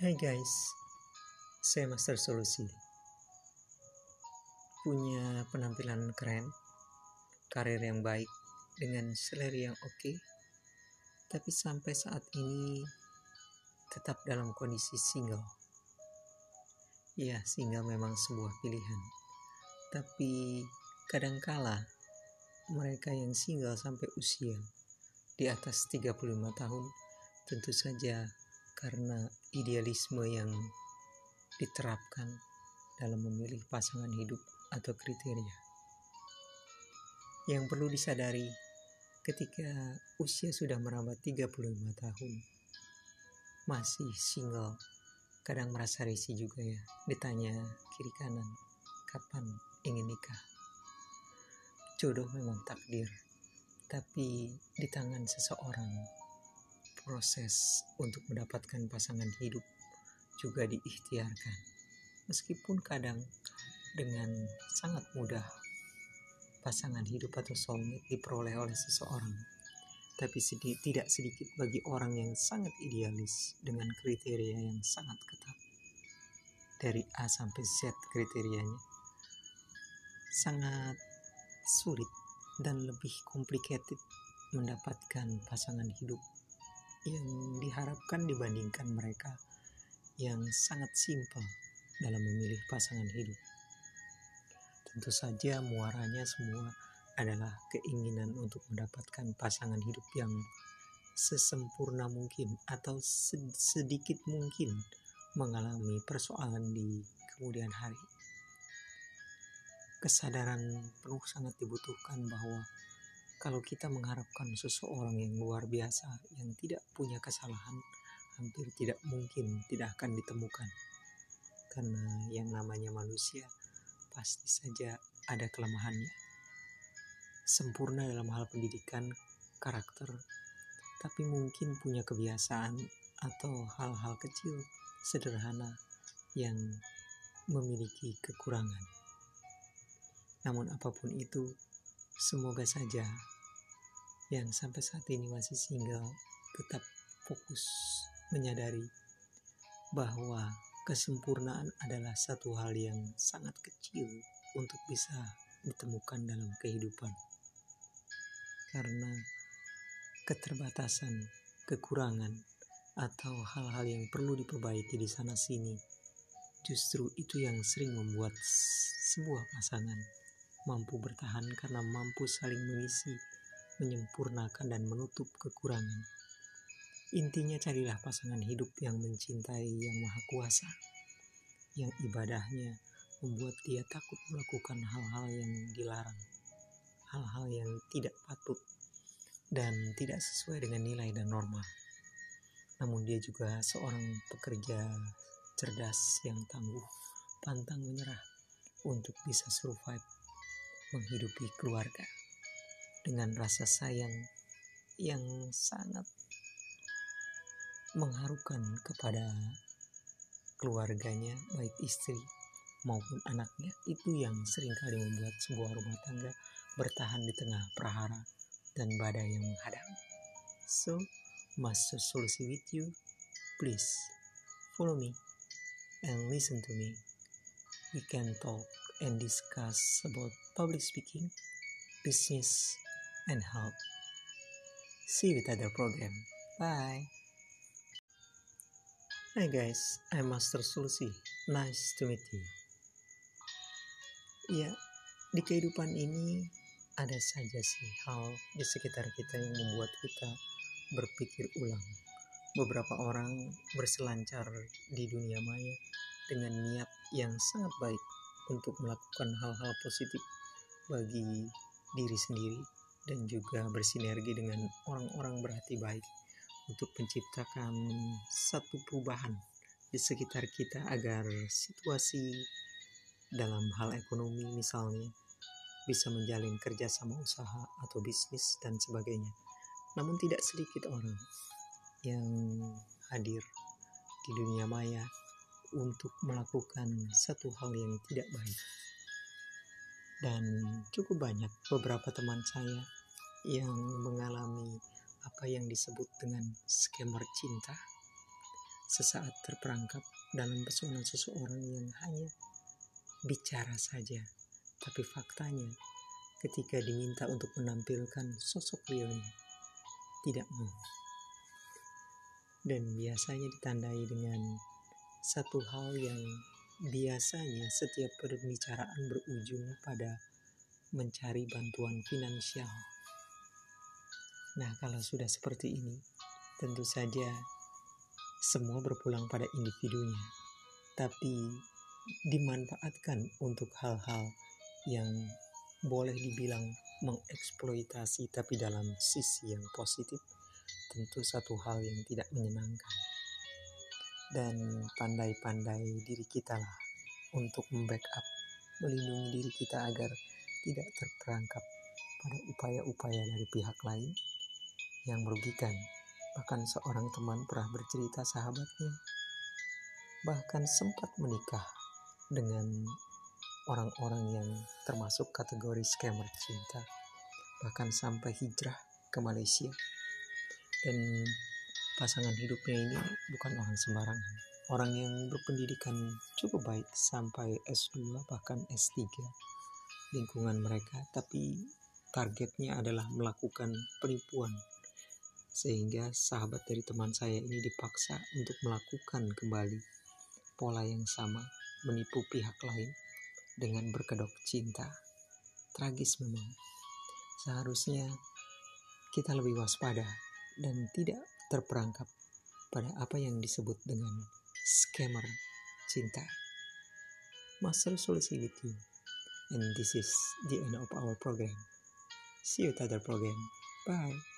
Hai guys, saya Master Solusi. Punya penampilan keren, karir yang baik, dengan selera yang oke, tapi sampai saat ini tetap dalam kondisi single. Ya, single memang sebuah pilihan. Tapi kadangkala mereka yang single sampai usia di atas 35 tahun tentu saja karena idealisme yang diterapkan dalam memilih pasangan hidup atau kriteria. Yang perlu disadari ketika usia sudah merambah 35 tahun masih single kadang merasa risih juga ya ditanya kiri kanan kapan ingin nikah jodoh memang takdir tapi di tangan seseorang proses untuk mendapatkan pasangan hidup juga diikhtiarkan. Meskipun kadang dengan sangat mudah pasangan hidup atau soulmate diperoleh oleh seseorang. Tapi sedih, tidak sedikit bagi orang yang sangat idealis dengan kriteria yang sangat ketat. Dari A sampai Z kriterianya. Sangat sulit dan lebih complicated mendapatkan pasangan hidup yang diharapkan dibandingkan mereka yang sangat simpel dalam memilih pasangan hidup. Tentu saja muaranya semua adalah keinginan untuk mendapatkan pasangan hidup yang sesempurna mungkin atau sedikit mungkin mengalami persoalan di kemudian hari. Kesadaran penuh sangat dibutuhkan bahwa kalau kita mengharapkan seseorang yang luar biasa yang tidak punya kesalahan, hampir tidak mungkin tidak akan ditemukan. Karena yang namanya manusia pasti saja ada kelemahannya. Sempurna dalam hal pendidikan, karakter, tapi mungkin punya kebiasaan atau hal-hal kecil sederhana yang memiliki kekurangan. Namun apa pun itu, Semoga saja yang sampai saat ini masih single tetap fokus menyadari bahwa kesempurnaan adalah satu hal yang sangat kecil untuk bisa ditemukan dalam kehidupan. Karena keterbatasan, kekurangan, atau hal-hal yang perlu diperbaiki di sana sini, justru itu yang sering membuat sebuah pasangan mampu bertahan karena mampu saling mengisi, menyempurnakan dan menutup kekurangan. Intinya carilah pasangan hidup yang mencintai yang maha kuasa, yang ibadahnya membuat dia takut melakukan hal-hal yang dilarang, hal-hal yang tidak patut dan tidak sesuai dengan nilai dan norma. Namun dia juga seorang pekerja cerdas yang tangguh, pantang menyerah untuk bisa survive menghidupi keluarga dengan rasa sayang yang sangat mengharukan kepada keluarganya baik istri maupun anaknya itu yang sering kali membuat sebuah rumah tangga bertahan di tengah prahara dan badai yang menghadang. So, Master Solusi with you, please follow me and listen to me. We can talk and discuss about public speaking, business, and health. See you with other program. Bye. Hi guys, I'm Master Solusi. Nice to meet you. Ya, di kehidupan ini ada saja sih hal di sekitar kita yang membuat kita berpikir ulang. Beberapa orang berselancar di dunia maya dengan niat yang sangat baik untuk melakukan hal-hal positif bagi diri sendiri dan juga bersinergi dengan orang-orang berhati baik untuk menciptakan satu perubahan di sekitar kita agar situasi dalam hal ekonomi misalnya bisa menjalin kerjasama usaha atau bisnis dan sebagainya. Namun tidak sedikit orang yang hadir di dunia maya untuk melakukan satu hal yang tidak baik. Dan cukup banyak beberapa teman saya yang mengalami apa yang disebut dengan skema cinta sesaat terperangkap dalam pesona seseorang yang hanya bicara saja, tapi faktanya ketika diminta untuk menampilkan sosok realnya tidak mau. Dan biasanya ditandai dengan satu hal yang biasanya setiap perbicaraan berujung pada mencari bantuan finansial. Nah, kalau sudah seperti ini, tentu saja semua berpulang pada individunya, tapi dimanfaatkan untuk hal-hal yang boleh dibilang mengeksploitasi tapi dalam sisi yang positif tentu satu hal yang tidak menyenangkan dan pandai-pandai diri kita lah untuk membackup melindungi diri kita agar tidak terperangkap pada upaya-upaya dari pihak lain yang merugikan. Bahkan seorang teman pernah bercerita sahabatnya bahkan sempat menikah dengan orang-orang yang termasuk kategori scammer cinta bahkan sampai hijrah ke Malaysia. Dan pasangan hidupnya ini bukan orang sembarangan orang yang berpendidikan cukup baik sampai S2 bahkan S3 lingkungan mereka tapi targetnya adalah melakukan penipuan sehingga sahabat dari teman saya ini dipaksa untuk melakukan kembali pola yang sama menipu pihak lain dengan berkedok cinta. Tragis memang. Seharusnya kita lebih waspada dan tidak terperangkap pada apa yang disebut dengan scammer cinta. Master Solusi with. And this is the end of our program. See you at other program. Bye.